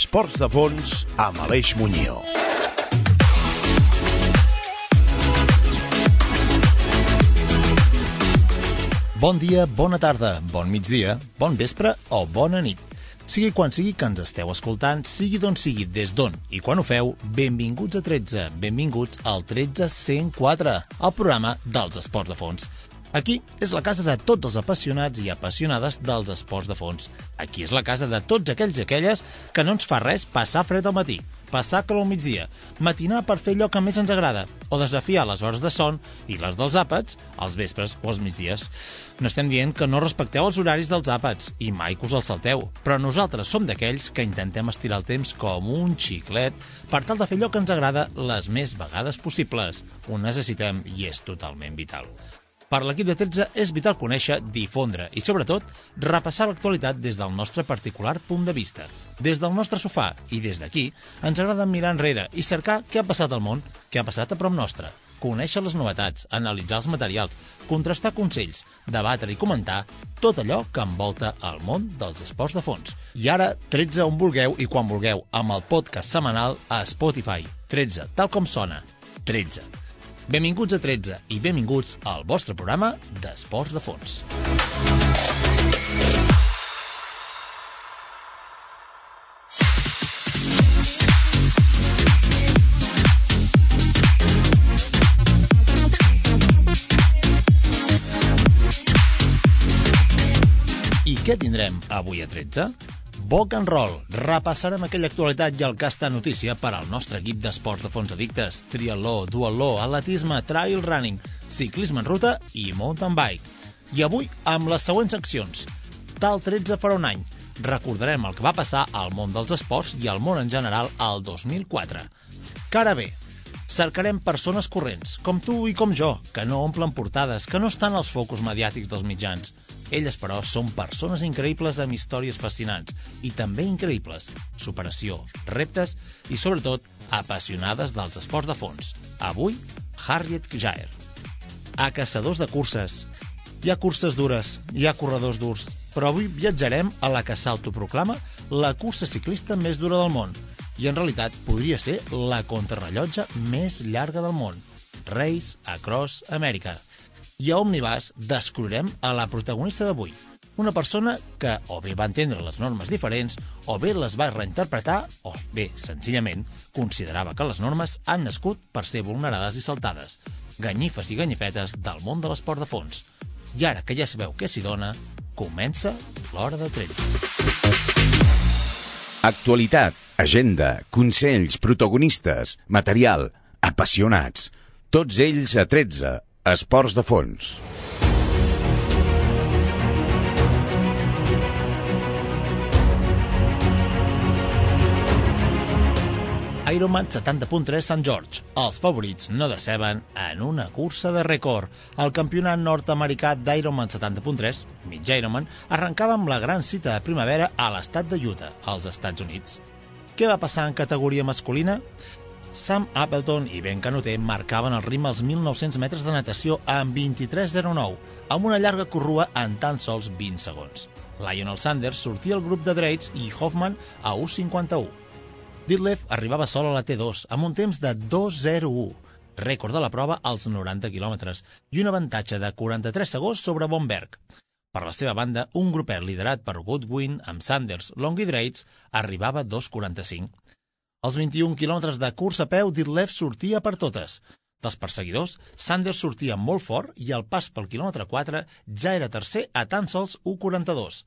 13. Esports de fons amb Aleix Muñoz. Bon dia, bona tarda, bon migdia, bon vespre o bona nit. Sigui quan sigui que ens esteu escoltant, sigui d'on sigui, des d'on i quan ho feu, benvinguts a 13, benvinguts al 13104, el programa dels esports de fons. Aquí és la casa de tots els apassionats i apassionades dels esports de fons. Aquí és la casa de tots aquells i aquelles que no ens fa res passar fred al matí, passar calor al migdia, matinar per fer allò que més ens agrada, o desafiar les hores de son i les dels àpats als vespres o als migdies. No estem dient que no respecteu els horaris dels àpats i mai que us els salteu, però nosaltres som d'aquells que intentem estirar el temps com un xiclet per tal de fer allò que ens agrada les més vegades possibles. Ho necessitem i és totalment vital. Per l'equip de 13 és vital conèixer, difondre i, sobretot, repassar l'actualitat des del nostre particular punt de vista. Des del nostre sofà i des d'aquí ens agrada mirar enrere i cercar què ha passat al món, què ha passat a prop nostre, conèixer les novetats, analitzar els materials, contrastar consells, debatre i comentar tot allò que envolta el món dels esports de fons. I ara, 13 on vulgueu i quan vulgueu, amb el podcast setmanal a Spotify. 13, tal com sona. 13 Benvinguts a 13 i benvinguts al vostre programa d'Esports de Fons. I què tindrem avui a 13? Boc and Roll. Repassarem aquella actualitat i el que està notícia per al nostre equip d'esports de fons addictes, triatló, duatló, atletisme, trail running, ciclisme en ruta i mountain bike. I avui amb les següents accions. Tal 13 farà un any. Recordarem el que va passar al món dels esports i al món en general al 2004. Cara bé, cercarem persones corrents, com tu i com jo, que no omplen portades, que no estan als focus mediàtics dels mitjans. Elles, però, són persones increïbles amb històries fascinants i també increïbles, superació, reptes i, sobretot, apassionades dels esports de fons. Avui, Harriet Jair. A caçadors de curses. Hi ha curses dures, hi ha corredors durs, però avui viatjarem a la que s'autoproclama la cursa ciclista més dura del món i en realitat podria ser la contrarrellotge més llarga del món. Race Across America i a Omnibus descobrirem a la protagonista d'avui, una persona que o bé va entendre les normes diferents, o bé les va reinterpretar, o bé, senzillament, considerava que les normes han nascut per ser vulnerades i saltades, ganyifes i ganyifetes del món de l'esport de fons. I ara que ja sabeu què s'hi dona, comença l'hora de 13. Actualitat, agenda, consells, protagonistes, material, apassionats. Tots ells a 13 Esports de fons. Ironman 70.3 Sant George. Els favorits no deceben en una cursa de rècord. El campionat nord-americà d'Ironman 70.3, mig Ironman, arrencava amb la gran cita de primavera a l'estat de Utah, als Estats Units. Què va passar en categoria masculina? Sam Appleton i Ben Canoter marcaven el ritme als 1.900 metres de natació amb 23.09, amb una llarga corrua en tan sols 20 segons. Lionel Sanders sortia al grup de Dreits i Hoffman a 1.51. Ditlev arribava sol a la T2 amb un temps de 2.01, rècord de la prova als 90 quilòmetres, i un avantatge de 43 segons sobre Bomberg. Per la seva banda, un grupet liderat per Goodwin amb Sanders, Long i Dreits arribava a 2.45. Als 21 quilòmetres de curs a peu, Ditlev sortia per totes. Dels perseguidors, Sanders sortia molt fort i el pas pel quilòmetre 4 ja era tercer a tan sols 1.42.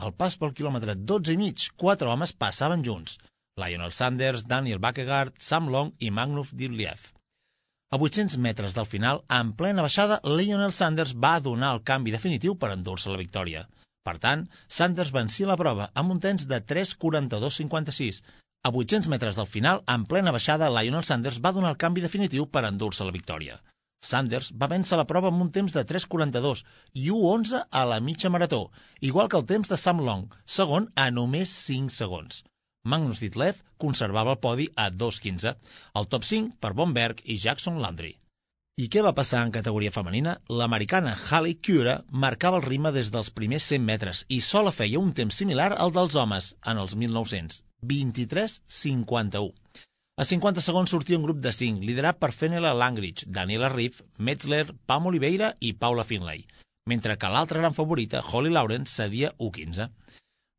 Al pas pel quilòmetre 12 i mig, quatre homes passaven junts. Lionel Sanders, Daniel Bakkegaard, Sam Long i Magnus Dibliev. A 800 metres del final, en plena baixada, Lionel Sanders va donar el canvi definitiu per endur-se la victòria. Per tant, Sanders vencia la prova amb un temps de 3.42.56, a 800 metres del final, en plena baixada, Lionel Sanders va donar el canvi definitiu per endur-se la victòria. Sanders va vèncer la prova amb un temps de 3.42 i 1.11 a la mitja marató, igual que el temps de Sam Long, segon a només 5 segons. Magnus Ditlev conservava el podi a 2.15, el top 5 per Bomberg i Jackson Landry. I què va passar en categoria femenina? L'americana Halle Cura marcava el ritme des dels primers 100 metres i sola feia un temps similar al dels homes en els 1900, 23-51. A 50 segons sortia un grup de 5, liderat per Fenella Langridge, Daniela Riff, Metzler, Pam Oliveira i Paula Finlay, mentre que l'altra gran favorita, Holly Lawrence, cedia 1-15.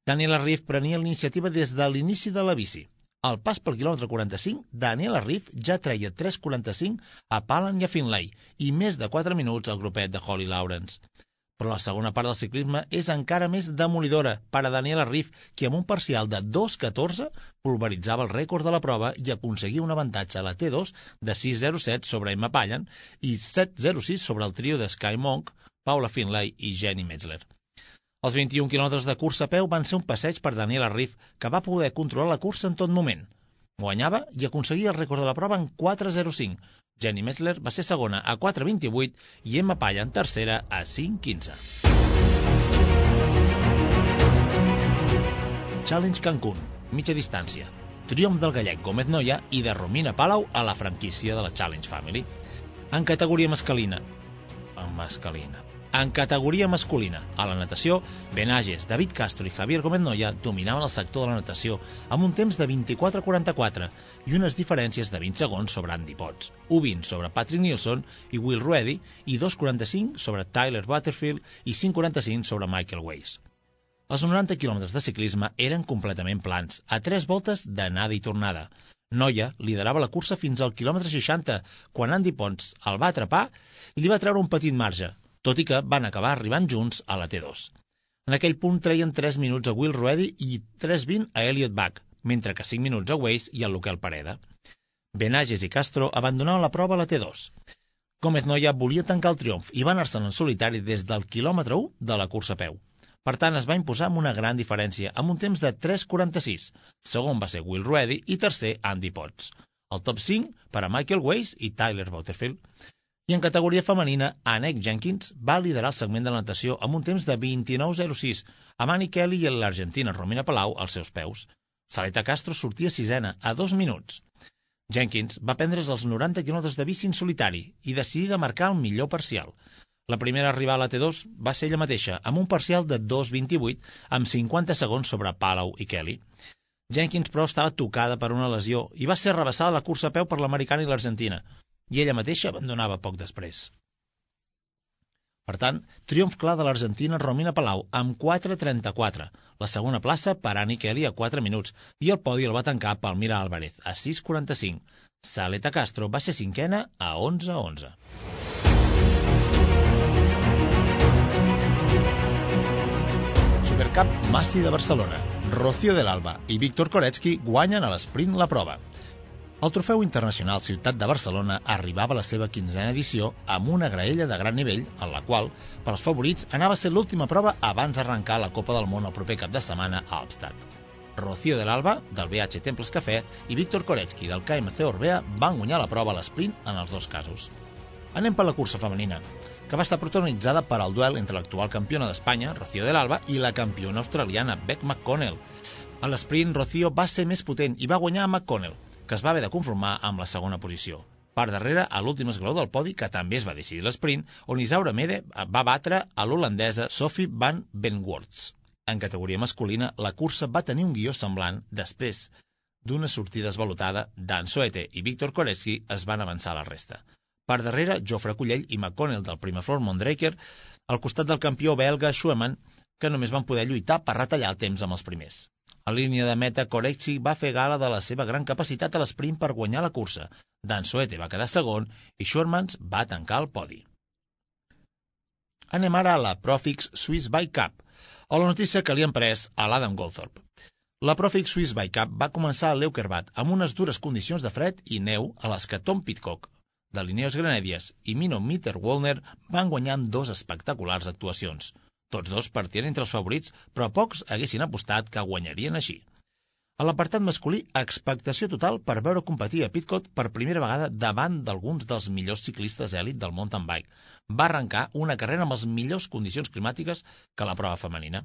Daniela Riff prenia l'iniciativa des de l'inici de la bici. Al pas pel quilòmetre 45, Daniel Arrif ja treia 3.45 a Palan i a Finlay i més de 4 minuts al grupet de Holly Lawrence. Però la segona part del ciclisme és encara més demolidora per a Daniel Arrif, qui amb un parcial de 2.14 pulveritzava el rècord de la prova i aconseguia un avantatge a la T2 de 6.07 sobre Emma Pallan i 7.06 sobre el trio de Sky Monk, Paula Finlay i Jenny Metzler. Els 21 quilòmetres de cursa a peu van ser un passeig per Daniel Arrif, que va poder controlar la cursa en tot moment. Guanyava i aconseguia el rècord de la prova en 4.05. Jenny Metzler va ser segona a 4.28 i Emma Palla en tercera a 5.15. Challenge Cancún, mitja distància. Triomf del gallec Gómez Noia i de Romina Palau a la franquícia de la Challenge Family. En categoria mascalina, mascalina. En categoria masculina, a la natació, Benages, David Castro i Javier Gómez Noya dominaven el sector de la natació amb un temps de 24-44 i unes diferències de 20 segons sobre Andy Potts, 1-20 sobre Patrick Nielsen i Will Ruedy i 2-45 sobre Tyler Butterfield i 5-45 sobre Michael Weiss. Els 90 quilòmetres de ciclisme eren completament plans, a tres voltes d'anada i tornada. Noia liderava la cursa fins al quilòmetre 60, quan Andy Pons el va atrapar i li va treure un petit marge, tot i que van acabar arribant junts a la T2. En aquell punt treien 3 minuts a Will Ruedy i 3.20 a Elliot Bach, mentre que 5 minuts a Weiss i a Luquel Pareda. Benages i Castro abandonaven la prova a la T2. Gómez Noia volia tancar el triomf i va anar-se'n en solitari des del quilòmetre 1 de la cursa a peu. Per tant, es va imposar amb una gran diferència, amb un temps de 3.46. Segon va ser Will Ruedy i tercer Andy Potts. El top 5 per a Michael Weiss i Tyler Butterfield. I en categoria femenina, Annette Jenkins va liderar el segment de la natació amb un temps de 29.06, amb Annie Kelly i l'argentina Romina Palau als seus peus. Saleta Castro sortia sisena, a dos minuts. Jenkins va prendre's els 90 quilòmetres de bici en solitari i decidí de marcar el millor parcial. La primera a arribar a la T2 va ser ella mateixa, amb un parcial de 2.28, amb 50 segons sobre Palau i Kelly. Jenkins, però, estava tocada per una lesió i va ser rebassada la cursa a peu per l'americana i l'argentina, i ella mateixa abandonava poc després. Per tant, triomf clar de l'Argentina Romina Palau amb 4.34, la segona plaça per Annie Kelly a 4 minuts i el podi el va tancar Palmira Álvarez a 6.45. Saleta Castro va ser cinquena a 11.11. Supercup Massi de Barcelona. Rocío del Alba i Víctor Koretsky guanyen a l'esprint la prova. El Trofeu Internacional Ciutat de Barcelona arribava a la seva quinzena edició amb una graella de gran nivell, en la qual, per als favorits, anava a ser l'última prova abans d'arrencar la Copa del Món el proper cap de setmana a Alpstad. Rocío de l'Alba, del BH Temples Café, i Víctor Koretsky, del KMC Orbea, van guanyar la prova a l'esprint en els dos casos. Anem per la cursa femenina, que va estar protagonitzada per al duel entre l'actual campiona d'Espanya, Rocío de l'Alba, i la campiona australiana, Beck McConnell. A l'esprint, Rocío va ser més potent i va guanyar a McConnell, que es va haver de conformar amb la segona posició. Per darrere, a l'últim esglaó del podi, que també es va decidir l'esprint, on Isaura Mede va batre a l'holandesa Sophie van Benworts. En categoria masculina, la cursa va tenir un guió semblant després d'una sortida esvalutada, Dan Soete i Víctor Koretsky es van avançar a la resta. Per darrere, Jofre Cullell i McConnell del primer Flor Mondraker, al costat del campió belga Schumann, que només van poder lluitar per retallar el temps amb els primers. A línia de meta, Corexi va fer gala de la seva gran capacitat a l'esprint per guanyar la cursa. Dan Soete va quedar segon i Schurmans va tancar el podi. Anem ara a la Profix Swiss Bike Cup, o la notícia que li han pres a l'Adam Goldthorpe. La Profix Swiss Bike Cup va començar a Leukerbad amb unes dures condicions de fred i neu a les que Tom Pitcock, de Lineos Granèdies i Mino Mitter Wallner van guanyar dos espectaculars actuacions – tots dos partien entre els favorits, però pocs haguessin apostat que guanyarien així. A l'apartat masculí, expectació total per veure competir a Pitcott per primera vegada davant d'alguns dels millors ciclistes èlit del mountain bike. Va arrencar una carrera amb les millors condicions climàtiques que la prova femenina.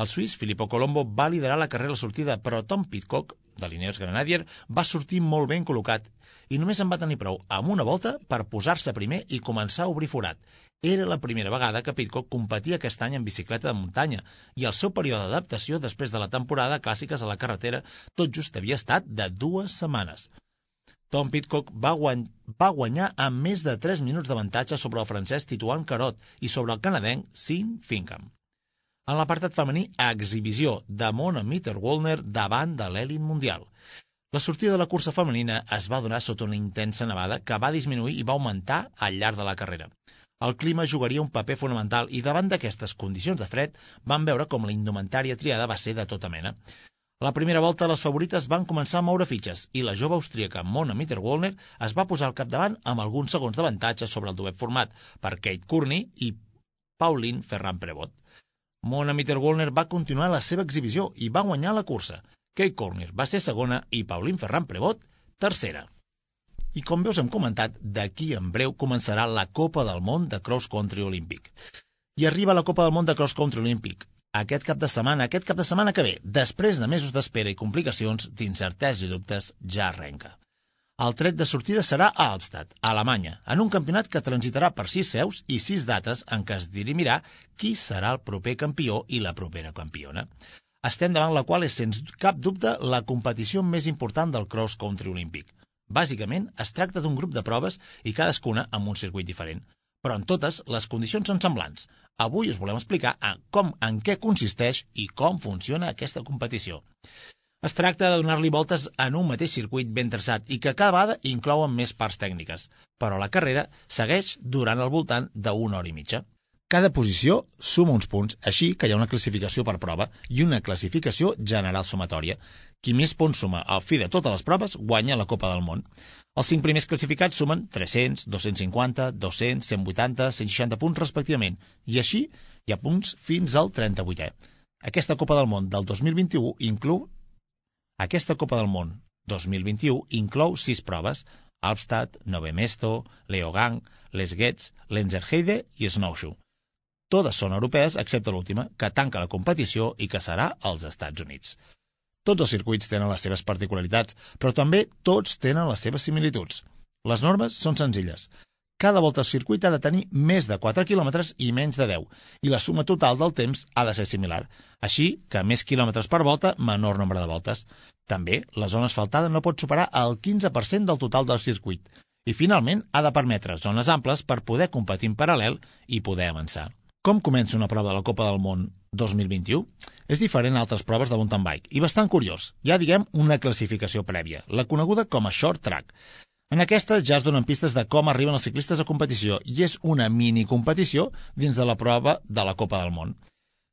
El suís Filippo Colombo va liderar la carrera a la sortida, però Tom Pitcock de l'Ineos Grenadier, va sortir molt ben col·locat i només en va tenir prou amb una volta per posar-se primer i començar a obrir forat. Era la primera vegada que Pitcock competia aquest any en bicicleta de muntanya i el seu període d'adaptació després de la temporada clàssiques a la carretera tot just havia estat de dues setmanes. Tom Pitcock va, guany va guanyar amb més de 3 minuts d'avantatge sobre el francès Tituan Carot i sobre el canadenc Sin Finkham. En l'apartat femení, exhibició de Mona Mitter-Wallner davant de l'èlit mundial. La sortida de la cursa femenina es va donar sota una intensa nevada que va disminuir i va augmentar al llarg de la carrera. El clima jugaria un paper fonamental i davant d'aquestes condicions de fred van veure com la indumentària triada va ser de tota mena. A la primera volta, les favorites van començar a moure fitxes i la jove austríaca Mona Mitter-Wallner es va posar al capdavant amb alguns segons d'avantatge sobre el duet format per Kate Courtney i Pauline Ferran-Prevot. Mona Mitter-Wallner va continuar la seva exhibició i va guanyar la cursa. Kate Courtney va ser segona i Pauline Ferran-Prevot tercera. I com veus hem comentat, d'aquí en breu començarà la Copa del Món de Cross Country Olímpic. I arriba la Copa del Món de Cross Country Olímpic, aquest cap de setmana, aquest cap de setmana que ve, després de mesos d'espera i complicacions, d'incerteses i dubtes, ja arrenca. El tret de sortida serà a Albstadt, a Alemanya, en un campionat que transitarà per sis seus i sis dates en què es dirimirà qui serà el proper campió i la propera campiona. Estem davant la qual és, sens cap dubte, la competició més important del cross country olímpic. Bàsicament, es tracta d'un grup de proves i cadascuna amb un circuit diferent però en totes les condicions són semblants. Avui us volem explicar en com, en què consisteix i com funciona aquesta competició. Es tracta de donar-li voltes en un mateix circuit ben traçat i que cada vegada inclouen més parts tècniques, però la carrera segueix durant al voltant d'una hora i mitja. Cada posició suma uns punts, així que hi ha una classificació per prova i una classificació general sumatòria. Qui més punts suma al fi de totes les proves guanya la Copa del Món. Els cinc primers classificats sumen 300, 250, 200, 180, 160 punts respectivament, i així hi ha punts fins al 38è. Aquesta Copa del Món del 2021 inclou aquesta Copa del Món 2021 inclou sis proves, Alpstad, Nove Mesto, Leogang, Les Getz, Lenzerheide i Snowshoe. Totes són europees excepte l'última, que tanca la competició i que serà als Estats Units. Tots els circuits tenen les seves particularitats, però també tots tenen les seves similituds. Les normes són senzilles. Cada volta al circuit ha de tenir més de 4 quilòmetres i menys de 10, i la suma total del temps ha de ser similar. Així que més quilòmetres per volta, menor nombre de voltes. També, la zona asfaltada no pot superar el 15% del total del circuit. I, finalment, ha de permetre zones amples per poder competir en paral·lel i poder avançar. Com comença una prova de la Copa del Món 2021? És diferent a altres proves de mountain bike i bastant curiós. Ja diguem una classificació prèvia, la coneguda com a short track. En aquesta ja es donen pistes de com arriben els ciclistes a competició i és una mini competició dins de la prova de la Copa del Món,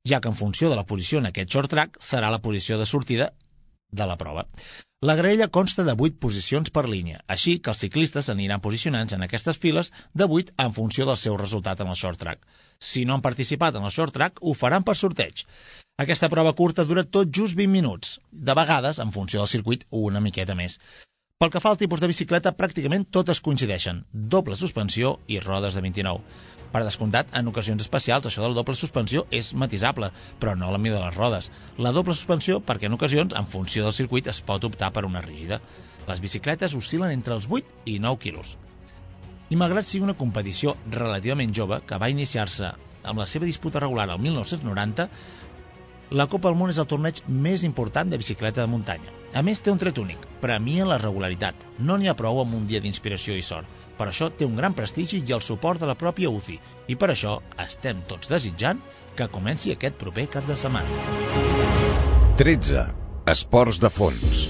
ja que en funció de la posició en aquest short track serà la posició de sortida de la prova. La graella consta de 8 posicions per línia, així que els ciclistes aniran posicionant en aquestes files de 8 en funció del seu resultat en el short track. Si no han participat en el short track, ho faran per sorteig. Aquesta prova curta dura tot just 20 minuts, de vegades, en funció del circuit, una miqueta més. Pel que fa al tipus de bicicleta, pràcticament totes coincideixen, doble suspensió i rodes de 29. Per descomptat, en ocasions especials, això de la doble suspensió és matisable, però no la mida de les rodes. La doble suspensió perquè en ocasions, en funció del circuit, es pot optar per una rígida. Les bicicletes oscil·len entre els 8 i 9 quilos. I malgrat sigui una competició relativament jove, que va iniciar-se amb la seva disputa regular al 1990, la Copa del Món és el torneig més important de bicicleta de muntanya. A més, té un tret únic. Premia la regularitat. No n'hi ha prou amb un dia d'inspiració i sort. Per això té un gran prestigi i el suport de la pròpia UCI. I per això estem tots desitjant que comenci aquest proper cap de setmana. 13. Esports de fons.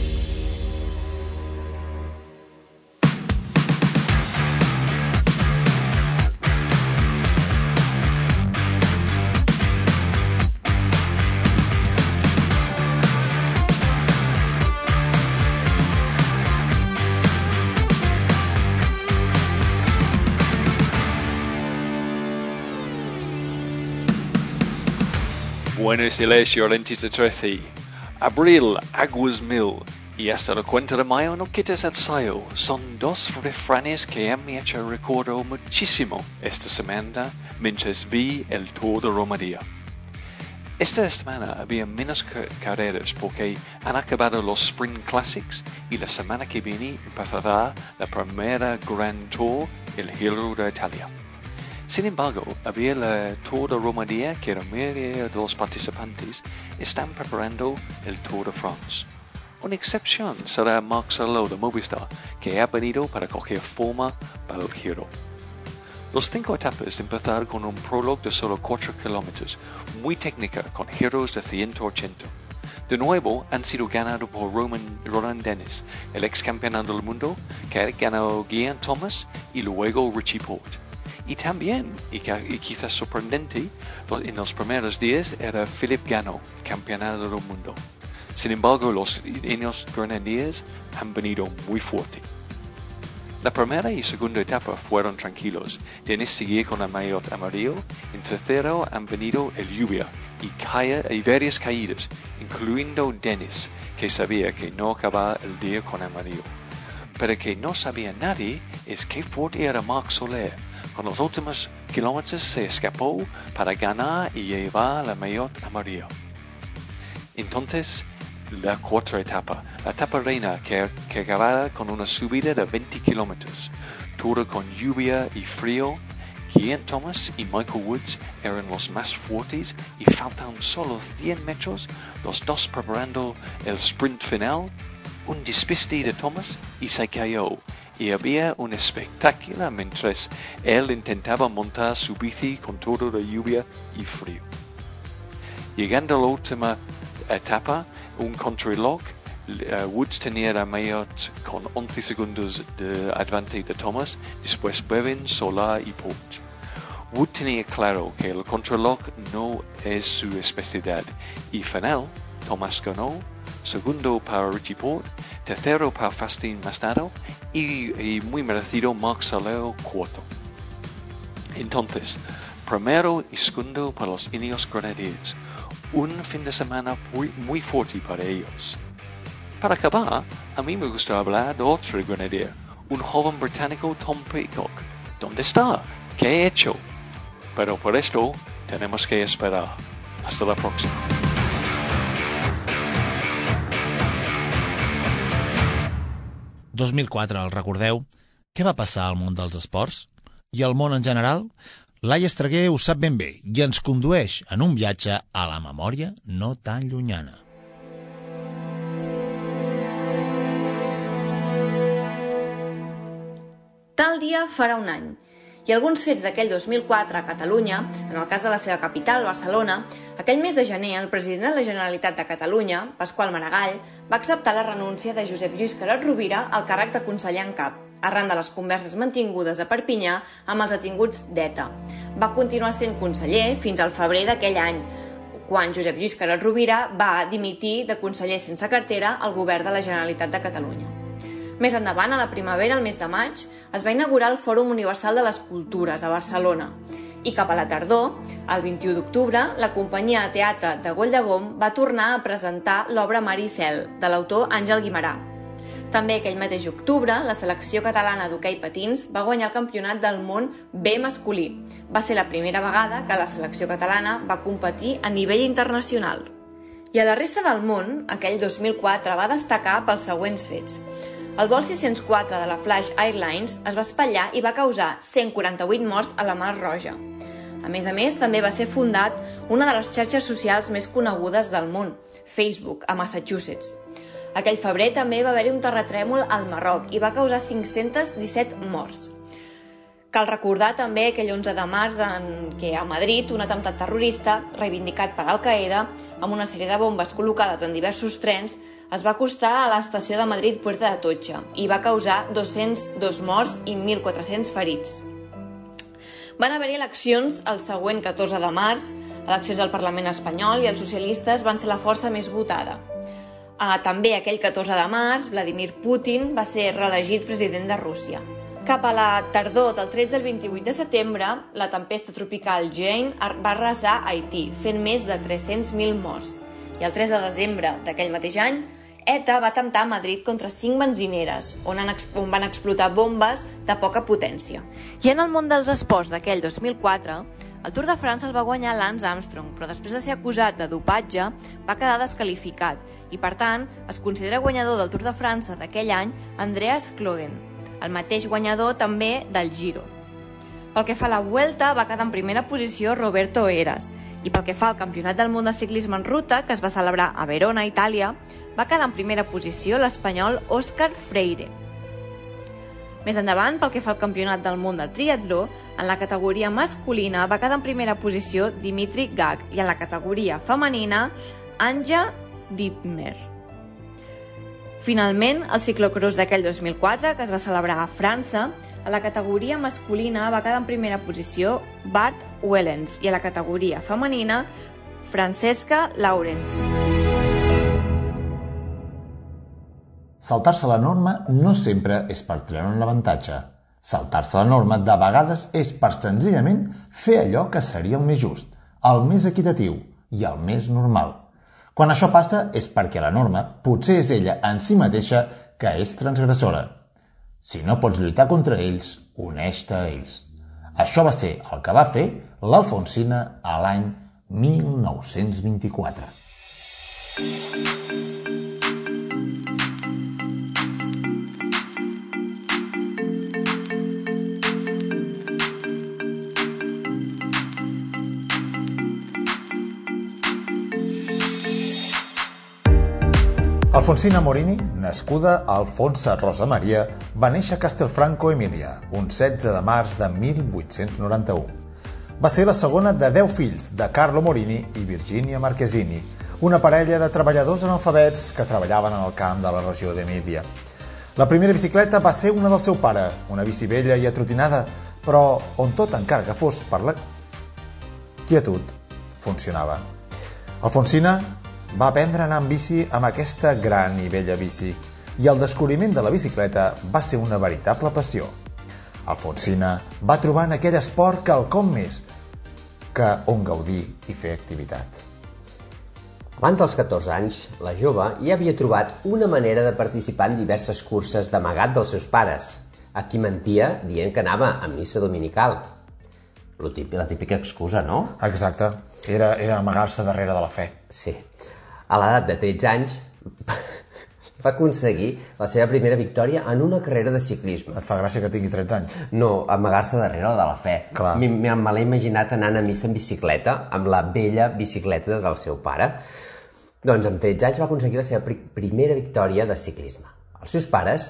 Bueno Silencio lentis de trece. Abril, aguas mil. Y hasta la cuenta de mayo no quites el sayo. Son dos refranes que han hecho recuerdo muchísimo esta semana mientras vi el Tour de Romaría. Esta semana había menos carreras porque han acabado los Sprint Classics y la semana que viene empezará la primera Grand Tour, el Giro de Italia. Sin embargo, había la Tour de Romandía que la mayoría de los participantes están preparando el Tour de France. Una excepción será Mark Solo de Movistar, que ha venido para coger forma para el Giro. Los cinco etapas empezaron con un prólogo de solo 4 kilómetros, muy técnica, con giros de 180. De nuevo han sido ganados por Roman, Roland Dennis, el ex campeón del mundo, que ha ganado Guian Thomas y luego Richie Port. Y también, y, y quizás sorprendente, en los primeros días era Philip Gano, campeonato del mundo. Sin embargo, los niños grenadiers han venido muy fuerte. La primera y segunda etapa fueron tranquilos. Dennis seguía con el maillot amarillo. En tercero han venido el lluvia y, cae, y varias caídas, incluyendo Dennis, que sabía que no acababa el día con amarillo. Pero que no sabía nadie es qué fuerte era Marc Soler. Con los últimos kilómetros se escapó para ganar y llevar la maillot amarillo. Entonces, la cuarta etapa, la etapa reina que, que con una subida de 20 kilómetros, toda con lluvia y frío. Ian Thomas y Michael Woods eran los más fuertes y faltan solo 100 metros, los dos preparando el sprint final. Un despiste de Thomas y se cayó y había un espectáculo mientras él intentaba montar su bici con todo de lluvia y frío. Llegando a la última etapa, un contrarreloj, uh, Woods tenía la mayor con 11 segundos de adelante de Thomas, después Bevin, Solar y Port. Wood tenía claro que el contrarreloj no es su especialidad y final, Thomas ganó, segundo para Richie Port, tercero para Fastin Mastado y, y muy merecido Mark Saleo cuarto. Entonces, primero y segundo para los Ineos Grenadiers un fin de semana muy, muy fuerte para ellos. Para acabar, a mí me gusta hablar de otro grenadier, un joven británico Tom Peacock. ¿Dónde está? ¿Qué he hecho? Pero por esto tenemos que esperar. Hasta la próxima. ...2004, el recordeu? Què va passar al món dels esports? I al món en general? Laia Estreguer ho sap ben bé i ens condueix en un viatge a la memòria no tan llunyana. Tal dia farà un any, i alguns fets d'aquell 2004 a Catalunya, en el cas de la seva capital, Barcelona, aquell mes de gener el president de la Generalitat de Catalunya, Pasqual Maragall, va acceptar la renúncia de Josep Lluís Carot Rovira al càrrec de conseller en cap arran de les converses mantingudes a Perpinyà amb els detinguts d'ETA. Va continuar sent conseller fins al febrer d'aquell any, quan Josep Lluís Carot Rovira va dimitir de conseller sense cartera al govern de la Generalitat de Catalunya. Més endavant, a la primavera, el mes de maig, es va inaugurar el Fòrum Universal de les Cultures a Barcelona i cap a la tardor, el 21 d'octubre, la companyia de teatre de Goll de Gom va tornar a presentar l'obra Maricel, de l'autor Àngel Guimarà, també aquell mateix octubre, la selecció catalana d'hoquei patins va guanyar el campionat del món B masculí. Va ser la primera vegada que la selecció catalana va competir a nivell internacional. I a la resta del món, aquell 2004 va destacar pels següents fets. El vol 604 de la Flash Airlines es va espatllar i va causar 148 morts a la Mar Roja. A més a més, també va ser fundat una de les xarxes socials més conegudes del món, Facebook, a Massachusetts. Aquell febrer també va haver-hi un terratrèmol al Marroc i va causar 517 morts. Cal recordar també aquell 11 de març en què a Madrid un atemptat terrorista, reivindicat per Al-Qaeda, amb una sèrie de bombes col·locades en diversos trens, es va acostar a l'estació de Madrid Puerta de Totxa i va causar 202 morts i 1.400 ferits. Van haver-hi eleccions el següent 14 de març, eleccions al Parlament espanyol i els socialistes van ser la força més votada. Ah, també aquell 14 de març, Vladimir Putin va ser reelegit president de Rússia. Cap a la tardor del 13 al 28 de setembre, la tempesta tropical Jane va arrasar Haití, fent més de 300.000 morts. I el 3 de desembre d'aquell mateix any, ETA va atemptar a Madrid contra cinc benzineres, on, han, on van explotar bombes de poca potència. I en el món dels esports d'aquell 2004, El Tour de França el va guanyar Lance Armstrong, però després de ser acusat de dopatge va quedar descalificat i, per tant, es considera guanyador del Tour de França d'aquell any Andreas Kloden, el mateix guanyador també del Giro. Pel que fa a la Vuelta, va quedar en primera posició Roberto Eras, i pel que fa al Campionat del Món de Ciclisme en Ruta, que es va celebrar a Verona, Itàlia, va quedar en primera posició l'espanyol Òscar Freire. Més endavant, pel que fa al Campionat del Món del Triatló, en la categoria masculina va quedar en primera posició Dimitri Gag i en la categoria femenina Anja Dittmer. Finalment, el ciclocross d'aquell 2004, que es va celebrar a França, a la categoria masculina va quedar en primera posició Bart Wellens i a la categoria femenina Francesca Lawrence. Saltar-se la norma no sempre és per treure un avantatge. Saltar-se la norma de vegades és per senzillament fer allò que seria el més just, el més equitatiu i el més normal. Quan això passa és perquè la norma potser és ella en si mateixa que és transgressora. Si no pots lluitar contra ells, uneix-te a ells. Això va ser el que va fer l'Alfonsina a l'any 1924. Alfonsina Morini, nascuda Alfonsa Rosa Maria, va néixer a Castelfranco Emilia, un 16 de març de 1891. Va ser la segona de 10 fills de Carlo Morini i Virginia Marchesini, una parella de treballadors analfabets que treballaven en el camp de la regió d'Emília. La primera bicicleta va ser una del seu pare, una bici vella i atrotinada, però on tot encara que fos per la quietud, funcionava. Alfonsina va aprendre a anar amb bici amb aquesta gran i vella bici i el descobriment de la bicicleta va ser una veritable passió. Alfonsina va trobar en aquell esport quelcom més que on gaudir i fer activitat. Abans dels 14 anys, la jove ja havia trobat una manera de participar en diverses curses d'amagat dels seus pares, a qui mentia dient que anava a missa dominical. La típica excusa, no? Exacte. Era, era amagar-se darrere de la fe. Sí a l'edat de 13 anys, va aconseguir la seva primera victòria en una carrera de ciclisme. Et fa gràcia que tingui 13 anys? No, amagar-se darrere de la fe. Clar. Me l'he imaginat anant a missa en bicicleta, amb la vella bicicleta del seu pare. Doncs amb 13 anys va aconseguir la seva primera victòria de ciclisme. Els seus pares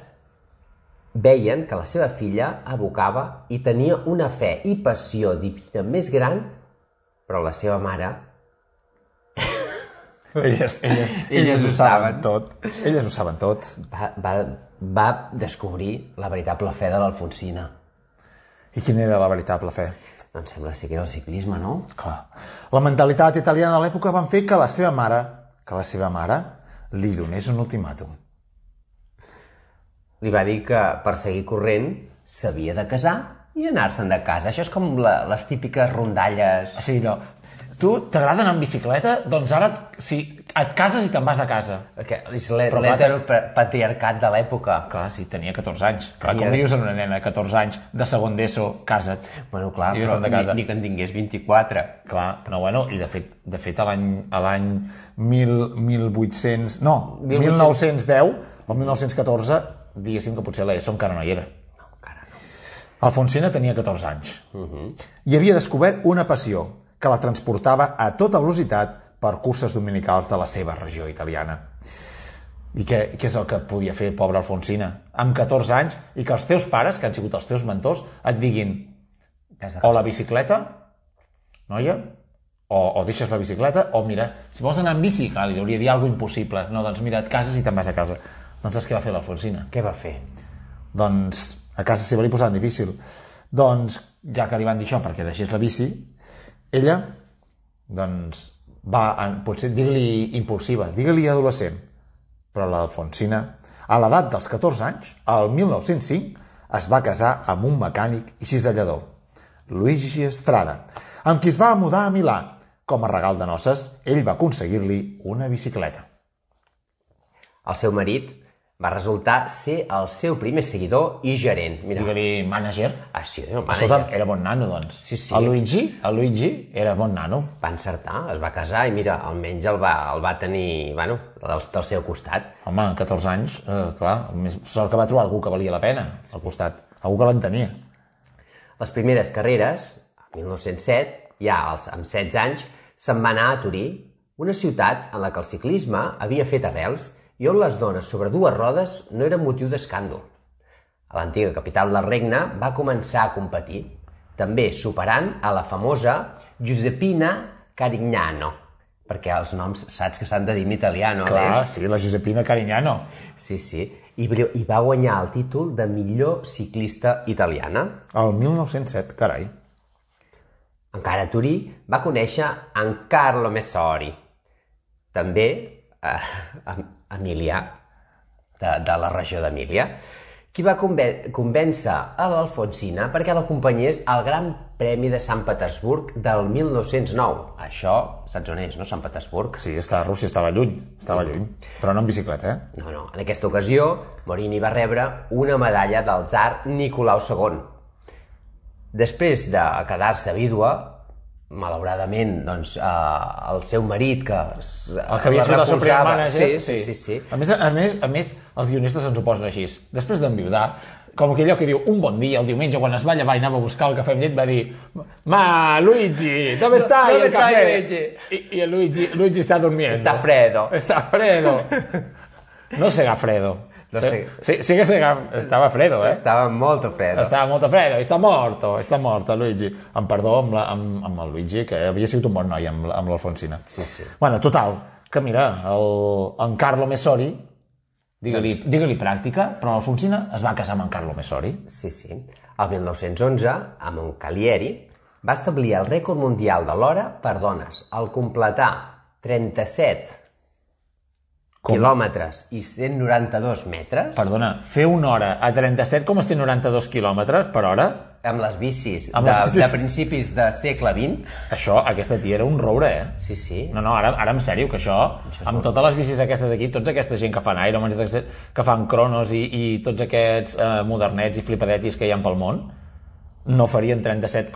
veien que la seva filla abocava i tenia una fe i passió divina més gran, però la seva mare elles, elles, elles ho saben tot. Elles ho saben tot. Va, va, va descobrir la veritable fe de l'Alfonsina. I quina era la veritable fe? Doncs sembla ser que era el ciclisme, no? Clar. La mentalitat italiana de l'època van fer que la seva mare, que la seva mare, li donés un ultimàtum. Li va dir que per seguir corrent s'havia de casar i anar-se'n de casa. Això és com la, les típiques rondalles... Sí, no, tu t'agrada anar en bicicleta, doncs ara si et cases i te'n vas a casa. Okay. És l'heteropatriarcat de l'època. Clar, sí, tenia 14 anys. Clar, tenia... com dius a una nena, 14 anys, de segon d'ESO, casa't. Bueno, clar, però de casa. Ni, ni que en tingués 24. Clar, però bueno, i de fet, de fet a l'any a l'any 1800... No, 1800... 1910 o 1914, diguéssim que potser l'ESO encara no hi era. Alfonsina tenia 14 anys. Uh -huh. I havia descobert una passió, que la transportava a tota velocitat per curses dominicals de la seva regió italiana. I què, què és el que podia fer, pobra Alfonsina? Amb 14 anys, i que els teus pares, que han sigut els teus mentors, et diguin o la bicicleta, noia, o, o deixes la bicicleta, o mira, si vols anar amb bici, clar, li hauria dir alguna impossible. No, doncs mira, et cases i te'n vas a casa. Doncs és què va fer l'Alfonsina. Què va fer? Doncs a casa seva li posaven difícil. Doncs, ja que li van dir això perquè deixés la bici, ella, doncs, va, potser digue-li impulsiva, digue-li adolescent, però l'Alfonsina, a l'edat dels 14 anys, al 1905, es va casar amb un mecànic i cisellador, Luigi Estrada, amb qui es va mudar a Milà. Com a regal de noces, ell va aconseguir-li una bicicleta. El seu marit va resultar ser el seu primer seguidor i gerent. Mira, Digue-li manager. ah, sí, el Escolta, manager. era bon nano, doncs. Sí, sí. El Luigi, el Luigi era bon nano. Va encertar, es va casar i mira, almenys el va, el va tenir, bueno, del, del seu costat. Home, amb 14 anys, eh, clar, més sort que va trobar algú que valia la pena al costat. Algú que l'entenia. Les primeres carreres, el 1907, ja als, amb 16 anys, se'n va anar a Turí, una ciutat en la que el ciclisme havia fet arrels i on les dones sobre dues rodes no eren motiu d'escàndol. A l'antiga capital del regne va començar a competir, també superant a la famosa Giuseppina Carignano, perquè els noms saps que s'han de dir en italià, no? Clar, Aleix? sí, la Josepina Carignano. Sí, sí. I, I va guanyar el títol de millor ciclista italiana. El 1907, carai. Encara a Turí va conèixer en Carlo Messori, també eh, emilià, de, de la regió d'Emília, qui va conven convèncer a l'Alfonsina perquè l'acompanyés al Gran Premi de Sant Petersburg del 1909. Això, saps on és, no? Sant Petersburg. Sí, està a Rússia, estava lluny, estava lluny. Però no en bicicleta, eh? No, no. En aquesta ocasió, Morini va rebre una medalla del tsar Nicolau II. Després de quedar-se vídua, malauradament, doncs, eh, el seu marit, que... El que havia sigut el seu primer manager. Sí, sí, sí. sí. A més, a més, a més, els guionistes ens ho posen així. Després d'enviudar, com que allò que diu un bon dia, el diumenge, quan es va llevar i anava a buscar el cafè amb llet, va dir Ma, Luigi, ¿dónde está ¿Dónde el está café? Luigi? Y, y el Luigi, Luigi está durmiendo. Está Fredo. Está Fredo. No sega Fredo. No Sí- sé. Sí, sí estava Fredo, eh? Estava molt fred. Estava molt Fredo, està morto, està mort el Luigi. Em perdó amb, la, amb, amb el Luigi, que havia sigut un bon noi amb, amb l'Alfonsina. Sí, sí. Bueno, total, que mira, el, en Carlo Messori, digue-li Doncs- digue pràctica, però l'Alfonsina es va casar amb en Carlo Messori. Sí, sí. El 1911, amb en Calieri, va establir el rècord mundial de l'hora per dones al completar 37 Com? quilòmetres i 192 metres Perdona, fer una hora a 37,192 quilòmetres per hora, amb les bicis, Amb de, les bicis. de principis de segle XX. això, aquesta tia era un roure, eh? Sí, sí. No, no, ara, ara en sèrio, que això, amb totes les bicis aquestes aquí, tots aquesta gent que fan Ironman, que fan cronos i, i tots aquests eh, modernets i flipadetis que hi ha pel món, no farien 37,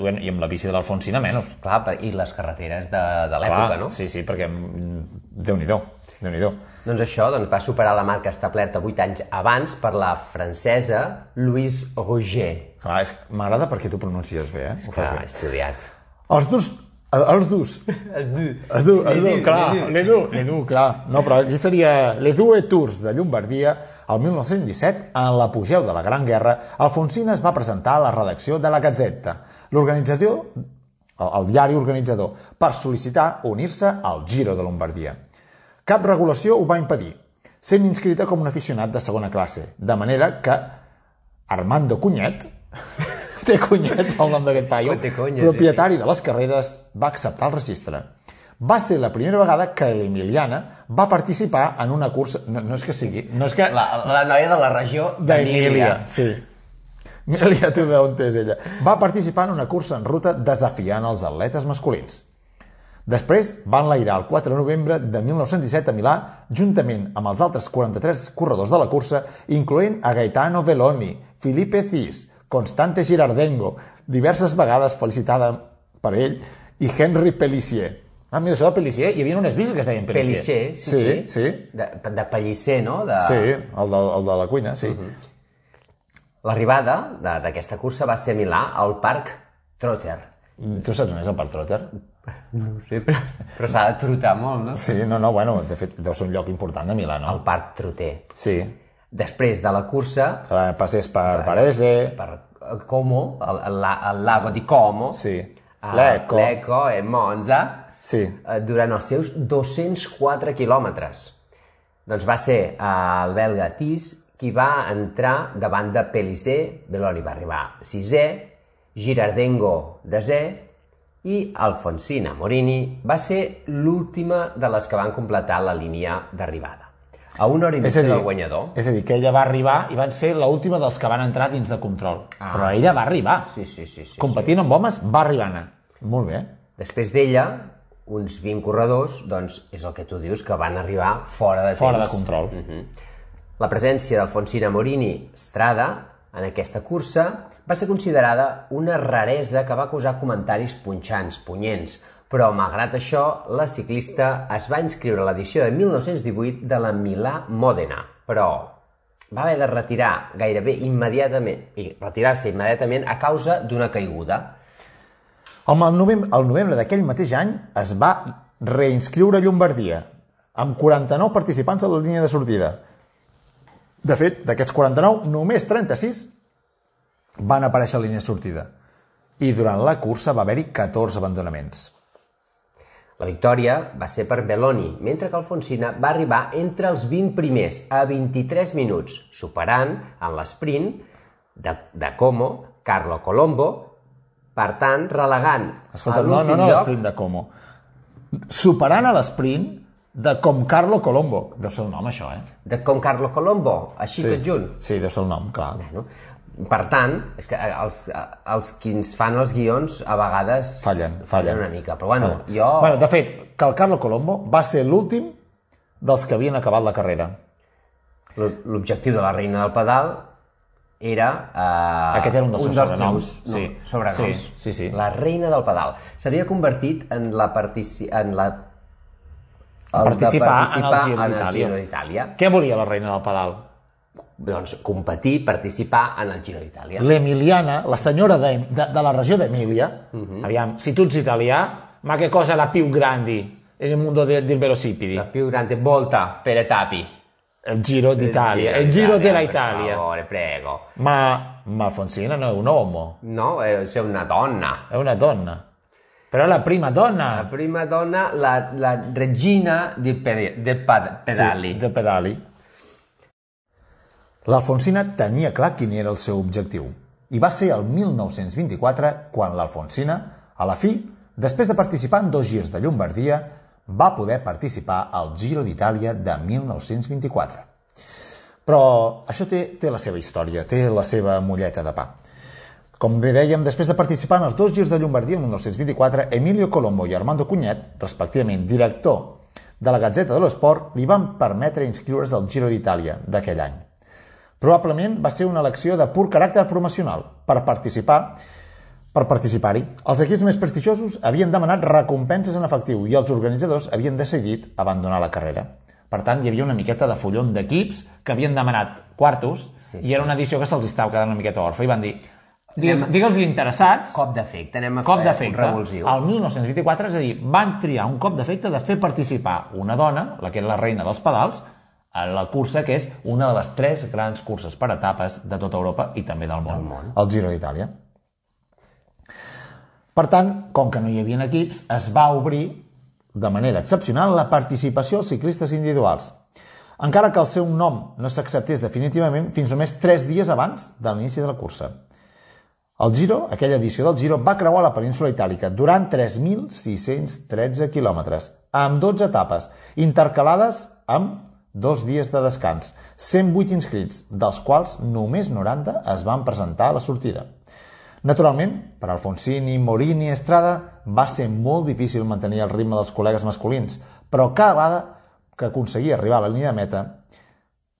bueno, i amb la bici de l'Alfonsina menys. Clar, i les carreteres de, de l'època, no? Sí, sí, perquè mm, Déu-n'hi-do, déu nhi déu Doncs això doncs, va superar la marca establerta 8 anys abans per la francesa Louise Roger, Clar, és m'agrada perquè tu pronuncies bé, eh? Ho fas ha bé. estudiat. Els dus, els dus, Es du. Es du, es du, clar, les du, les du, clar. No, però aquí seria les Due Tours de Llombardia, el 1917, en l'apogeu de la Gran Guerra, Alfonsina es va presentar a la redacció de la Gazzetta, l'organització, el, el diari organitzador, per sol·licitar unir-se al Giro de Lombardia. Cap regulació ho va impedir, sent inscrita com un aficionat de segona classe, de manera que Armando Cunyet, té Cunyet el nom d'aquest paio, propietari de les carreres, va acceptar el registre. Va ser la primera vegada que l'Emiliana va participar en una cursa... No, no és que sigui... No és que... La, la noia de la regió d'Emília. sí. Mira tu d'on és ella. Va participar en una cursa en ruta desafiant els atletes masculins. Després va enlairar el 4 de novembre de 1917 a Milà, juntament amb els altres 43 corredors de la cursa, incloent a Gaetano Veloni, Felipe Cis, Constante Girardengo, diverses vegades felicitada per ell, i Henry Pellissier. Ah, mira, això de Pellissier, hi havia unes bicis que es deien Pellissier. Pellicer, sí, sí. sí. De, de Pellicer, no? De... Sí, el de, el de la cuina, sí. L'arribada de- d'aquesta cursa va ser a Milà, al Parc Trotter. Tu saps on és el Parc Trotter? No ho sé, però, però s'ha de trotar molt, no? Sí, no, no, bueno, de fet, deu ser un lloc important de Milà, no? El Parc Trotter. Sí. Després de la cursa, Eh, Passés per Varese, per Como, el, el, el lago di Como, sí. L'Eco, Lecco e Monza, sí. eh, durant els seus 204 quilòmetres. Doncs va ser eh, el belga Tis qui va entrar davant de Pellicer, Beloni va arribar sisè, Girardengo desè i Alfonsina Morini va ser l'última de les que van completar la línia d'arribada. A una hora i mitja del guanyador. és a dir, que ella va arribar i van ser l'última dels que van entrar dins de control. Ah. Però ella va arribar. Sí, sí, sí. sí, Competint amb homes, va arribar. Molt bé. Després d'ella, uns 20 corredors, doncs és el que tu dius, que van arribar fora de temps. Fora de control. La presència d'Alfonsina Morini Strada en aquesta cursa va ser considerada una raresa que va causar comentaris punxants, punyents, però malgrat això, la ciclista es va inscriure a l'edició de 1918 de la Milà-Mòdena, però va haver de retirar gairebé immediatament i retirar-se immediatament a causa d'una caiguda. El novembre, el novembre d'aquell mateix any es va reinscriure a Llombardia, amb 49 participants a la línia de sortida. De fet, d'aquests 49, només 36 van aparèixer a línia de sortida. I durant la cursa va haver-hi 14 abandonaments. La victòria va ser per Belloni, mentre que Alfonsina va arribar entre els 20 primers a 23 minuts, superant en l'esprint de, de Como, Carlo Colombo, per tant, relegant Escolta, a no, no, l'últim no lloc... l'esprint de Como. Superant a l'esprint de com Carlo Colombo. Deu ser el nom, això, eh? De com Carlo Colombo, així tot junt. Sí, deu ser el nom, clar. Bueno, per tant, és que els, els qui ens fan els guions a vegades Fallen, fallen. una mica, però bueno, Fallen. jo... Bueno, de fet, que el Carlo Colombo va ser l'últim dels que havien acabat la carrera. L'objectiu de la reina del pedal era... Eh, Aquest era un dels seus sobrenoms, seus, no, sí. sobrenoms. Sí, sí, sí. La reina del pedal. S'havia convertit en la partici... en la... el de participar, en el. Giro d'Itàlia. Què volia la reina del pedal? Doncs competir, participar en el Giro d'Itàlia. L'Emiliana, la senyora de, de, de la regió d'Emília, Mhm. aviam, si tu ets italià, ma che cosa la più grandi nel mondo de, del velocipedi? La più grande volta per etapi. Il Giro d'Italia, il Giro della per Italia. favore, prego. Ma, ma Alfonsina non è un uomo, No, eh, sei una donna. è una donna. Però è la prima La donna prima donna, la, la regina pad- pedali. Sí, de pedali. L'Alfonsina tenia clar quin era el seu objectiu. I va ser el 1924 quan l'Alfonsina, a la fi, després de participar en dos girs de Llombardia, va poder participar al Giro d'Itàlia de 1924. Però això té, té la seva història, té la seva molleta de pa. Com bé dèiem, després de participar en els dos girs de Llombardia en 1924, Emilio Colombo i Armando Cugnet, respectivament director de la Gazzetta de l'Esport, li van permetre inscriure's al Giro d'Itàlia d'aquell any. Probablement va ser una elecció de pur caràcter promocional per participar per participar-hi. Els equips més prestigiosos havien demanat recompenses en efectiu i els organitzadors havien decidit abandonar la carrera. Per tant, hi havia una miqueta de follon d'equips que havien demanat quartos Sí, i era una edició que se'ls estava quedant una miqueta orfa i van dir digue'ls, digue'ls interessats Cop d'efecte, anem a cop fer un revulsiu. El 1924, és a dir, van triar un cop d'efecte de fer participar una dona, la que era la reina dels pedals, a la cursa que és una de les tres grans curses per etapes de tota Europa i també del món, món. el Giro d'Itàlia. Per tant, com que no hi havia equips, es va obrir de manera excepcional la participació als ciclistes individuals, encara que el seu nom no s'acceptés definitivament fins només 3 dies abans de l'inici de la cursa. El Giro, aquella edició del Giro, va creuar la península itàlica durant 3.613 quilòmetres, amb 12 etapes, intercalades amb dos dies de descans, 108 inscrits, dels quals només 90 es van presentar a la sortida. Naturalment, per Alfonsini, Morini i Estrada va ser molt difícil mantenir el ritme dels col·legues masculins, però cada vegada que aconseguia arribar a la línia de meta,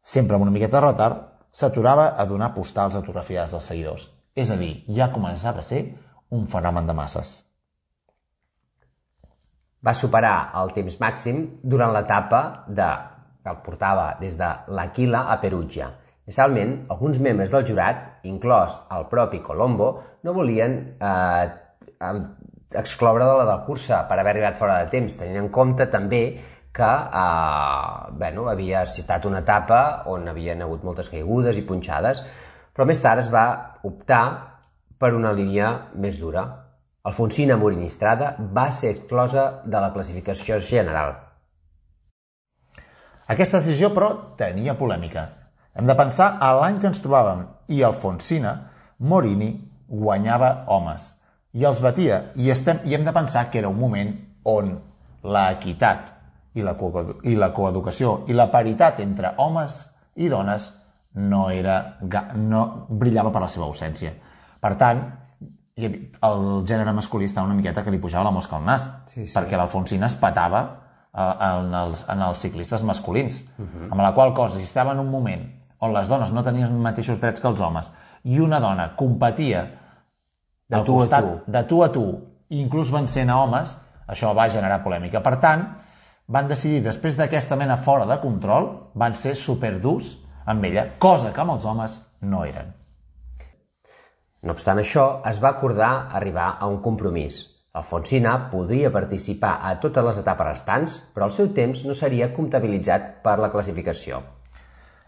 sempre amb una miqueta de retard, s'aturava a donar postals autografiades als seguidors. És a dir, ja començava a ser un fenomen de masses. Va superar el temps màxim durant l'etapa de, que el portava des de l'Aquila a Perugia. Inicialment, alguns membres del jurat, inclòs el propi Colombo, no volien eh, excloure de la del cursa per haver arribat fora de temps, tenint en compte també que eh, bueno, havia citat una etapa on havien hagut moltes caigudes i punxades, però més tard es va optar per una línia més dura. Alfonsina Morinistrada va ser exclosa de la classificació general. Aquesta decisió, però, tenia polèmica. Hem de pensar a l'any que ens trobàvem i Alfonsina, Morini, guanyava homes i els batia. I, estem, I hem de pensar que era un moment on la equitat i la, i la coeducació i la paritat entre homes i dones no, era, no brillava per la seva ausència. Per tant, el gènere masculí estava una miqueta que li pujava la mosca al nas, Sí, sí. perquè l'Alfonsina es petava en els, en els ciclistes masculins, uh -huh. amb la qual cosa, si estava en un moment on les dones no tenien els mateixos drets que els homes i una dona competia de tu a costat, tu. de tu a tu, inclús vencent a homes, això va generar polèmica. Per tant, van decidir, després d'aquesta mena fora de control, van ser superdurs amb ella, cosa que amb els homes no eren. No obstant això, es va acordar arribar a un compromís. Alfonsina podria participar a totes les etapes restants, però el seu temps no seria comptabilitzat per la classificació.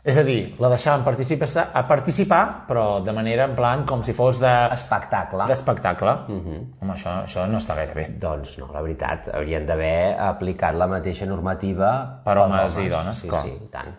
És a dir, la deixaven participar, a participar, però de manera en plan com si fos de Espectacle. d'espectacle. Uh -huh. Home, això, això no està gaire bé. Doncs no, la veritat, haurien d'haver aplicat la mateixa normativa Per pels homes i dones, Sí, clar. sí, i tant.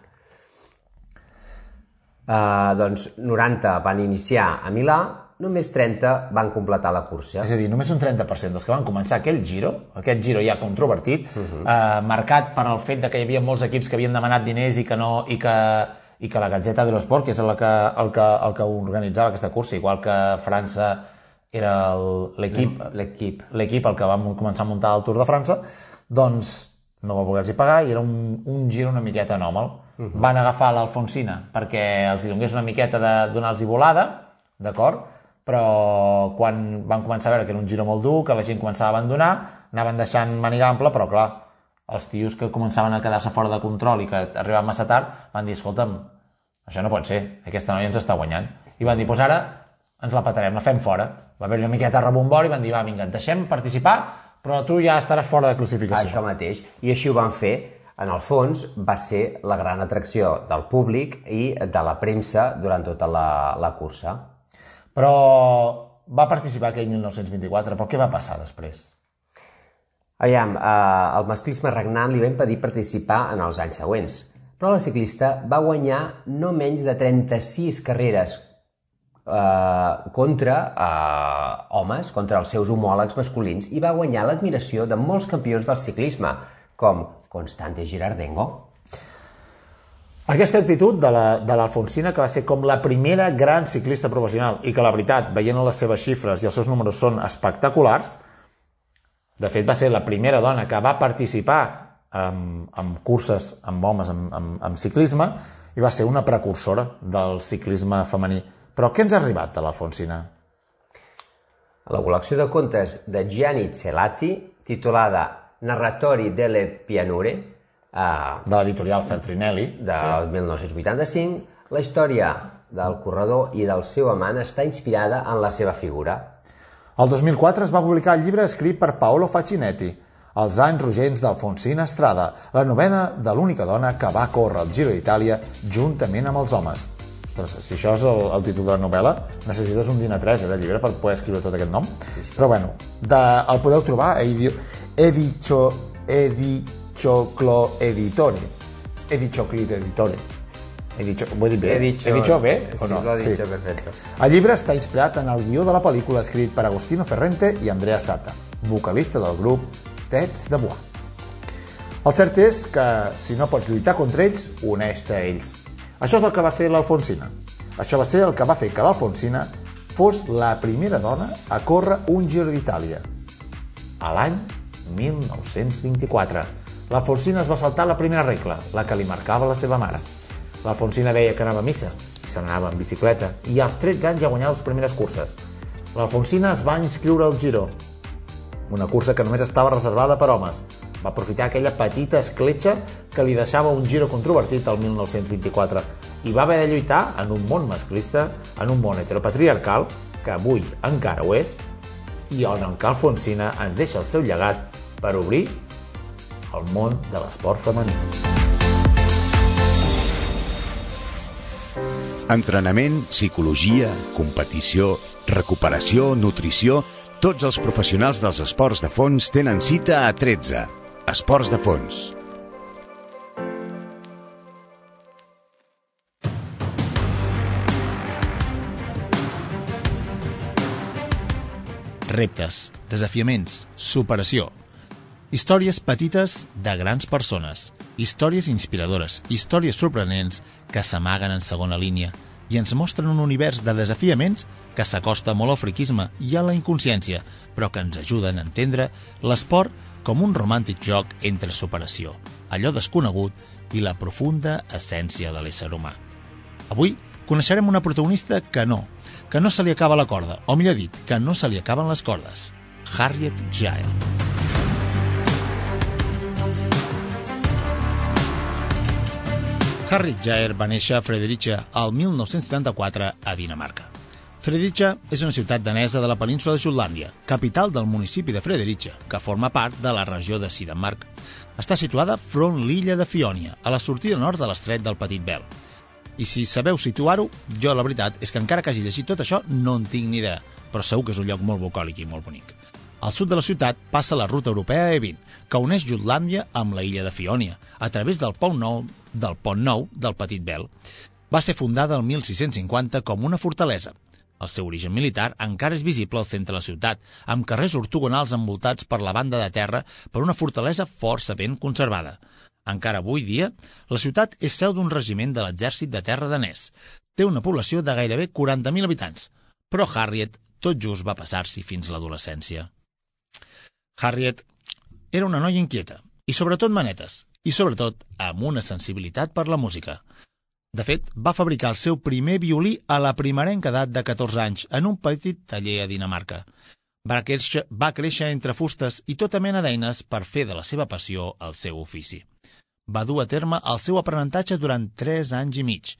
Uh, doncs 90 van iniciar a Milà, només 30 van completar la cursa. És a dir, només un 30% dels que van començar aquell giro, aquest giro ja controvertit, uh -huh. eh, marcat per el fet de que hi havia molts equips que havien demanat diners i que no i que, i que la Gazzetta dello Sport, que és el que, el que, el que organitzava aquesta cursa, igual que França era el- l'equip L'equip. l'equip el que va començar a muntar el Tour de França, doncs no va poder-los pagar i era un, un giro una miqueta anòmal. Uh -huh. Van agafar l'Alfonsina perquè els hi donés una miqueta de donar-los volada, d'acord? Però quan van començar a veure que era un giro molt dur, que la gent començava a abandonar, anaven deixant maniga ample, però clar, els tios que començaven a quedar-se fora de control i que arribaven massa tard van dir, escolta'm, això no pot ser, aquesta noia ens està guanyant. I van dir, doncs ara ens la patarem, la fem fora. Va haver una miqueta de rebombori i van dir, va, vinga, et deixem participar, però tu ja estaràs fora de classificació. Això mateix. I així ho van fer. En el fons, va ser la gran atracció del públic i de la premsa durant tota la, la cursa. Però va participar aquell 1924, però què va passar després? Aviam, eh, el masclisme regnant li va impedir participar en els anys següents, però la ciclista va guanyar no menys de 36 carreres eh, contra eh, homes, contra els seus homòlegs masculins, i va guanyar l'admiració de molts campions del ciclisme, com Constante Girardengo. Aquesta actitud de la- l'Alfonsina, que va ser com la primera gran ciclista professional i que la veritat, veient les seves xifres i els seus números són espectaculars, de fet va ser la primera dona que va participar en, en curses amb homes en, en, en ciclisme i va ser una precursora del ciclisme femení. Però què ens ha arribat de l'Alfonsina? La col·lecció de contes de Gianni Celati, titulada Narratori delle Pianure, eh, De l'editorial Feltrinelli. del 1985, la història del corredor i del seu amant està inspirada en la seva figura. El 2004 es va publicar el llibre escrit per Paolo Facchinetti, Els anys rogents d'Alfonsina Estrada, la novena de l'única dona que va córrer el Giro d'Itàlia juntament amb els homes. Ostres, si això és el, el títol de la novel·la, necessites un dinar 3 eh, de llibre per poder escriure tot aquest nom. Però bueno, de, el podeu trobar a Idi- Edicio, Edicioclo Editore. Edicioclo Editore. He dicho, ho he dit bé? He dicho- he dicho bé o sí, no? has dicho perfecto. El llibre està inspirat en el guió de la pel·lícula escrit per Agostino Ferrente i Andrea Sata, vocalista del grup Tets de Bois. El cert és que, si no pots lluitar contra ells, uneix-te a ells. Això és el que va fer l'Alfonsina. Això va ser el que va fer que l'Alfonsina fos la primera dona a córrer un Giro d'Itàlia. A l'any 1924. L'Alfonsina es va saltar la primera regla, la que li marcava la seva mare. L'Alfonsina deia que anava a missa, i se n'anava en bicicleta, i als 13 anys ja guanyava les primeres curses. L'Alfonsina es va inscriure al Giro, una cursa que només estava reservada per homes. Va aprofitar aquella petita escletxa que li deixava un giro controvertit al 1924 i va haver de lluitar en un món masclista, en un món heteropatriarcal, que avui encara ho és, i on en Cal Fonsina ens deixa el seu llegat per obrir el món de l'esport femení. Entrenament, psicologia, competició, recuperació, nutrició... Tots els professionals dels esports de fons tenen cita a 13. Esports de fons. Reptes, desafiaments, superació. Històries petites de grans persones. Històries inspiradores, històries sorprenents que s'amaguen en segona línia i ens mostren un univers de desafiaments que s'acosta molt al friquisme i a la inconsciència, però que ens ajuden a entendre l'esport com un romàntic joc entre superació, allò desconegut i la profunda essència de l'ésser humà. Avui coneixerem una protagonista que no, que no se li acaba la corda, o millor dit, que no se li acaben les cordes, Harriet Giles. Harriet Jair va néixer a Fredericia al 1974 a Dinamarca. Fredericia és una ciutat danesa de la península de Jutlàndia, capital del municipi de Fredericia, que forma part de la regió de Sidenmark. Està situada front l'illa de Fiònia, a la sortida nord de l'estret del Petit Bel. I si sabeu situar-ho, jo la veritat és que encara que hagi llegit tot això no en tinc ni idea, però segur que és un lloc molt bucòlic i molt bonic. Al sud de la ciutat passa la ruta europea E20, que uneix Jutlàndia amb la illa de Fiònia, a través del pont nou del pont nou del Petit Bel. Va ser fundada el 1650 com una fortalesa, el seu origen militar encara és visible al centre de la ciutat, amb carrers ortogonals envoltats per la banda de terra per una fortalesa força ben conservada. Encara avui dia, la ciutat és seu d'un regiment de l'exèrcit de terra danès. Té una població de gairebé 40.000 habitants, però Harriet tot just va passar-s'hi fins l'adolescència. Harriet era una noia inquieta, i sobretot manetes, i sobretot amb una sensibilitat per la música. De fet, va fabricar el seu primer violí a la primerenca edat de 14 anys en un petit taller a Dinamarca. Va créixer, va créixer entre fustes i tota mena d'eines per fer de la seva passió el seu ofici. Va dur a terme el seu aprenentatge durant 3 anys i mig,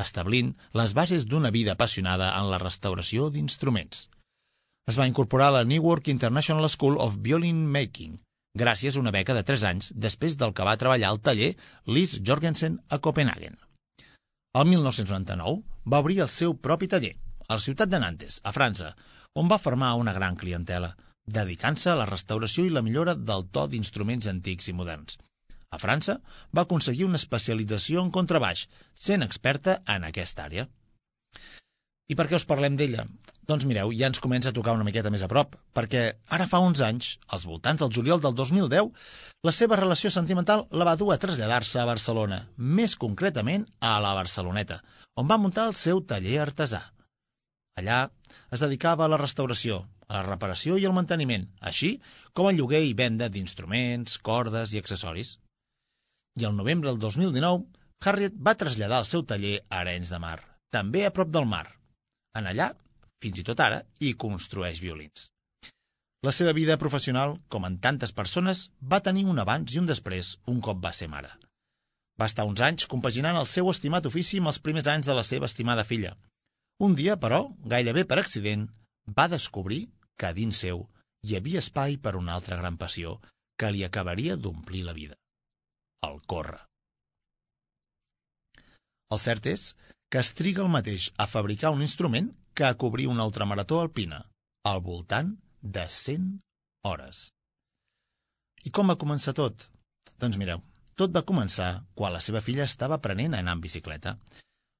establint les bases d'una vida apassionada en la restauració d'instruments. Es va incorporar a la Newark International School of Violin Making, gràcies a una beca de 3 anys després del que va treballar al taller Lis Jorgensen a Copenhagen. El 1999 va obrir el seu propi taller, a la ciutat de Nantes, a França, on va formar una gran clientela, dedicant-se a la restauració i la millora del to d'instruments antics i moderns. A França va aconseguir una especialització en contrabaix, sent experta en aquesta àrea. I per què us parlem d'ella? Doncs mireu, ja ens comença a tocar una miqueta més a prop, perquè ara fa uns anys, als voltants del juliol del 2010, la seva relació sentimental la va dur a traslladar-se a Barcelona, més concretament a la Barceloneta, on va muntar el seu taller artesà. Allà es dedicava a la restauració, a la reparació i al manteniment, així com al lloguer i venda d'instruments, cordes i accessoris. I el novembre del 2019, Harriet va traslladar el seu taller a Arenys de Mar, també a prop del mar. En allà fins i tot ara, i construeix violins. La seva vida professional, com en tantes persones, va tenir un abans i un després un cop va ser mare. Va estar uns anys compaginant el seu estimat ofici amb els primers anys de la seva estimada filla. Un dia, però, gairebé per accident, va descobrir que dins seu hi havia espai per una altra gran passió que li acabaria d'omplir la vida. El córrer. El cert és que es triga el mateix a fabricar un instrument que a cobrir una ultramarató alpina, al voltant de 100 hores. I com va començar tot? Doncs mireu, tot va començar quan la seva filla estava aprenent a anar en bicicleta.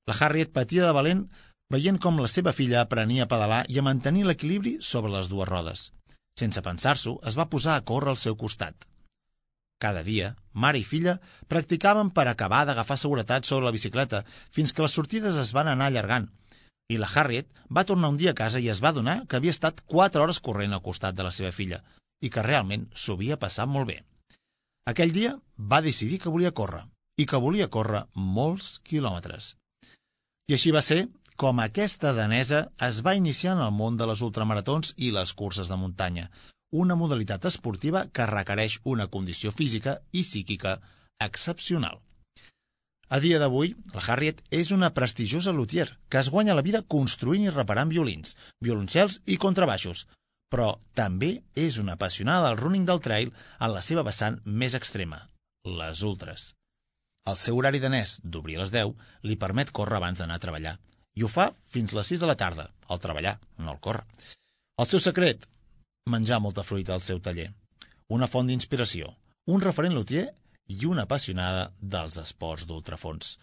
La Harriet patia de valent veient com la seva filla aprenia a pedalar i a mantenir l'equilibri sobre les dues rodes. Sense pensar-s'ho, es va posar a córrer al seu costat. Cada dia, mare i filla practicaven per acabar d'agafar seguretat sobre la bicicleta fins que les sortides es van anar allargant. I la Harriet va tornar un dia a casa i es va donar que havia estat 4 hores corrent al costat de la seva filla i que realment s'ho havia passat molt bé. Aquell dia va decidir que volia córrer i que volia córrer molts quilòmetres. I així va ser com aquesta danesa es va iniciar en el món de les ultramaratons i les curses de muntanya, una modalitat esportiva que requereix una condició física i psíquica excepcional. A dia d'avui, la Harriet és una prestigiosa luthier que es guanya la vida construint i reparant violins, violoncels i contrabaixos, però també és una apassionada del running del trail en la seva vessant més extrema, les ultres. El seu horari danès d'obrir a les 10 li permet córrer abans d'anar a treballar, i ho fa fins les 6 de la tarda, al treballar, no al córrer. El seu secret? Menjar molta fruita al seu taller, una font d'inspiració, un referent lutier i una apassionada dels esports d'ultrafons.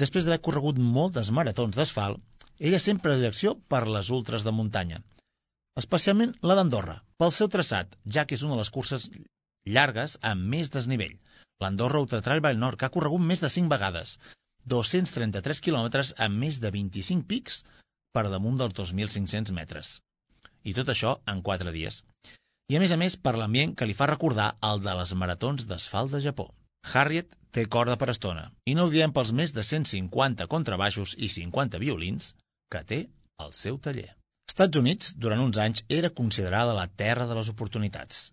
Després d'haver corregut moltes maratons d'asfalt, ella sempre direcció per les ultres de muntanya, especialment la d'Andorra, pel seu traçat, ja que és una de les curses llargues amb més desnivell. L'Andorra Ultra Trail Vall Nord, que ha corregut més de 5 vegades, 233 quilòmetres amb més de 25 pics per damunt dels 2.500 metres. I tot això en quatre dies. i a més a més per l'ambient que li fa recordar el de les maratons d'asfalt de Japó. Harriet té corda per estona, i no ho diem pels més de 150 contrabaixos i 50 violins que té al seu taller. Estats Units, durant uns anys, era considerada la terra de les oportunitats.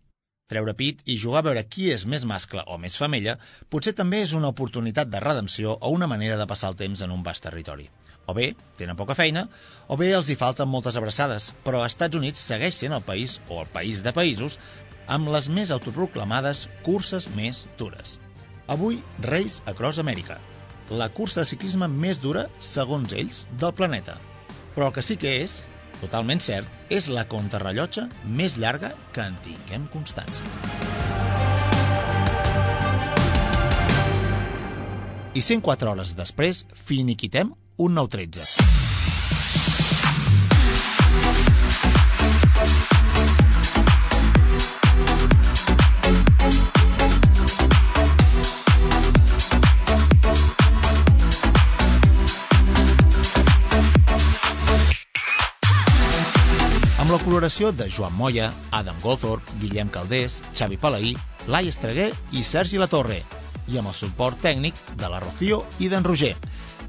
Treure pit i jugar a veure qui és més mascle o més femella potser també és una oportunitat de redempció o una manera de passar el temps en un vast territori. O bé, tenen poca feina, o bé els hi falten moltes abraçades, però Estats Units segueix sent el país, o el país de països, amb les més autoproclamades curses més dures. Avui, Reis Across America, la cursa de ciclisme més dura, segons ells, del planeta. Però el que sí que és, totalment cert, és la contrarrellotge més llarga que en tinguem constància. I 104 hores després, finiquitem un nou 13. amb la coloració de Joan Moya, Adam Goldthorpe, Guillem Caldés, Xavi Palaí, Lai Estreguer i Sergi Latorre, i amb el suport tècnic de la Rocío i d'en Roger.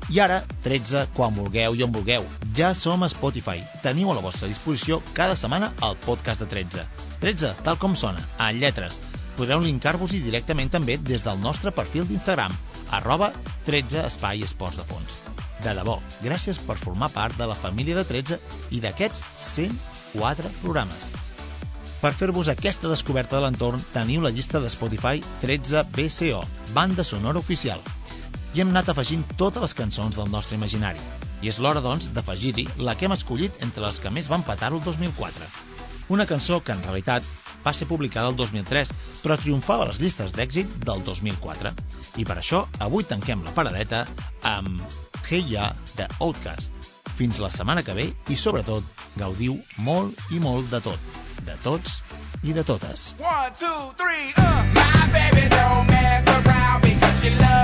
I ara, 13, quan vulgueu i on vulgueu. Ja som a Spotify. Teniu a la vostra disposició cada setmana el podcast de 13. 13, tal com sona, en lletres. Podreu linkar-vos-hi directament també des del nostre perfil d'Instagram, arroba 13 espai esports de fons. De debò, gràcies per formar part de la família de 13 i d'aquests 100 4 programes. Per fer-vos aquesta descoberta de l'entorn, teniu la llista de Spotify 13 BCO, banda sonora oficial. I hem anat afegint totes les cançons del nostre imaginari. I és l'hora, doncs, d'afegir-hi la que hem escollit entre les que més van petar-ho el 2004. Una cançó que, en realitat, va ser publicada el 2003, però triomfava a les llistes d'èxit del 2004. I per això, avui tanquem la paradeta amb Hey Ya, de Outcast. Fins la setmana que ve i, sobretot, gaudiu molt i molt de tot. De tots i de totes. One, two, three, uh. My baby don't mess around because she loves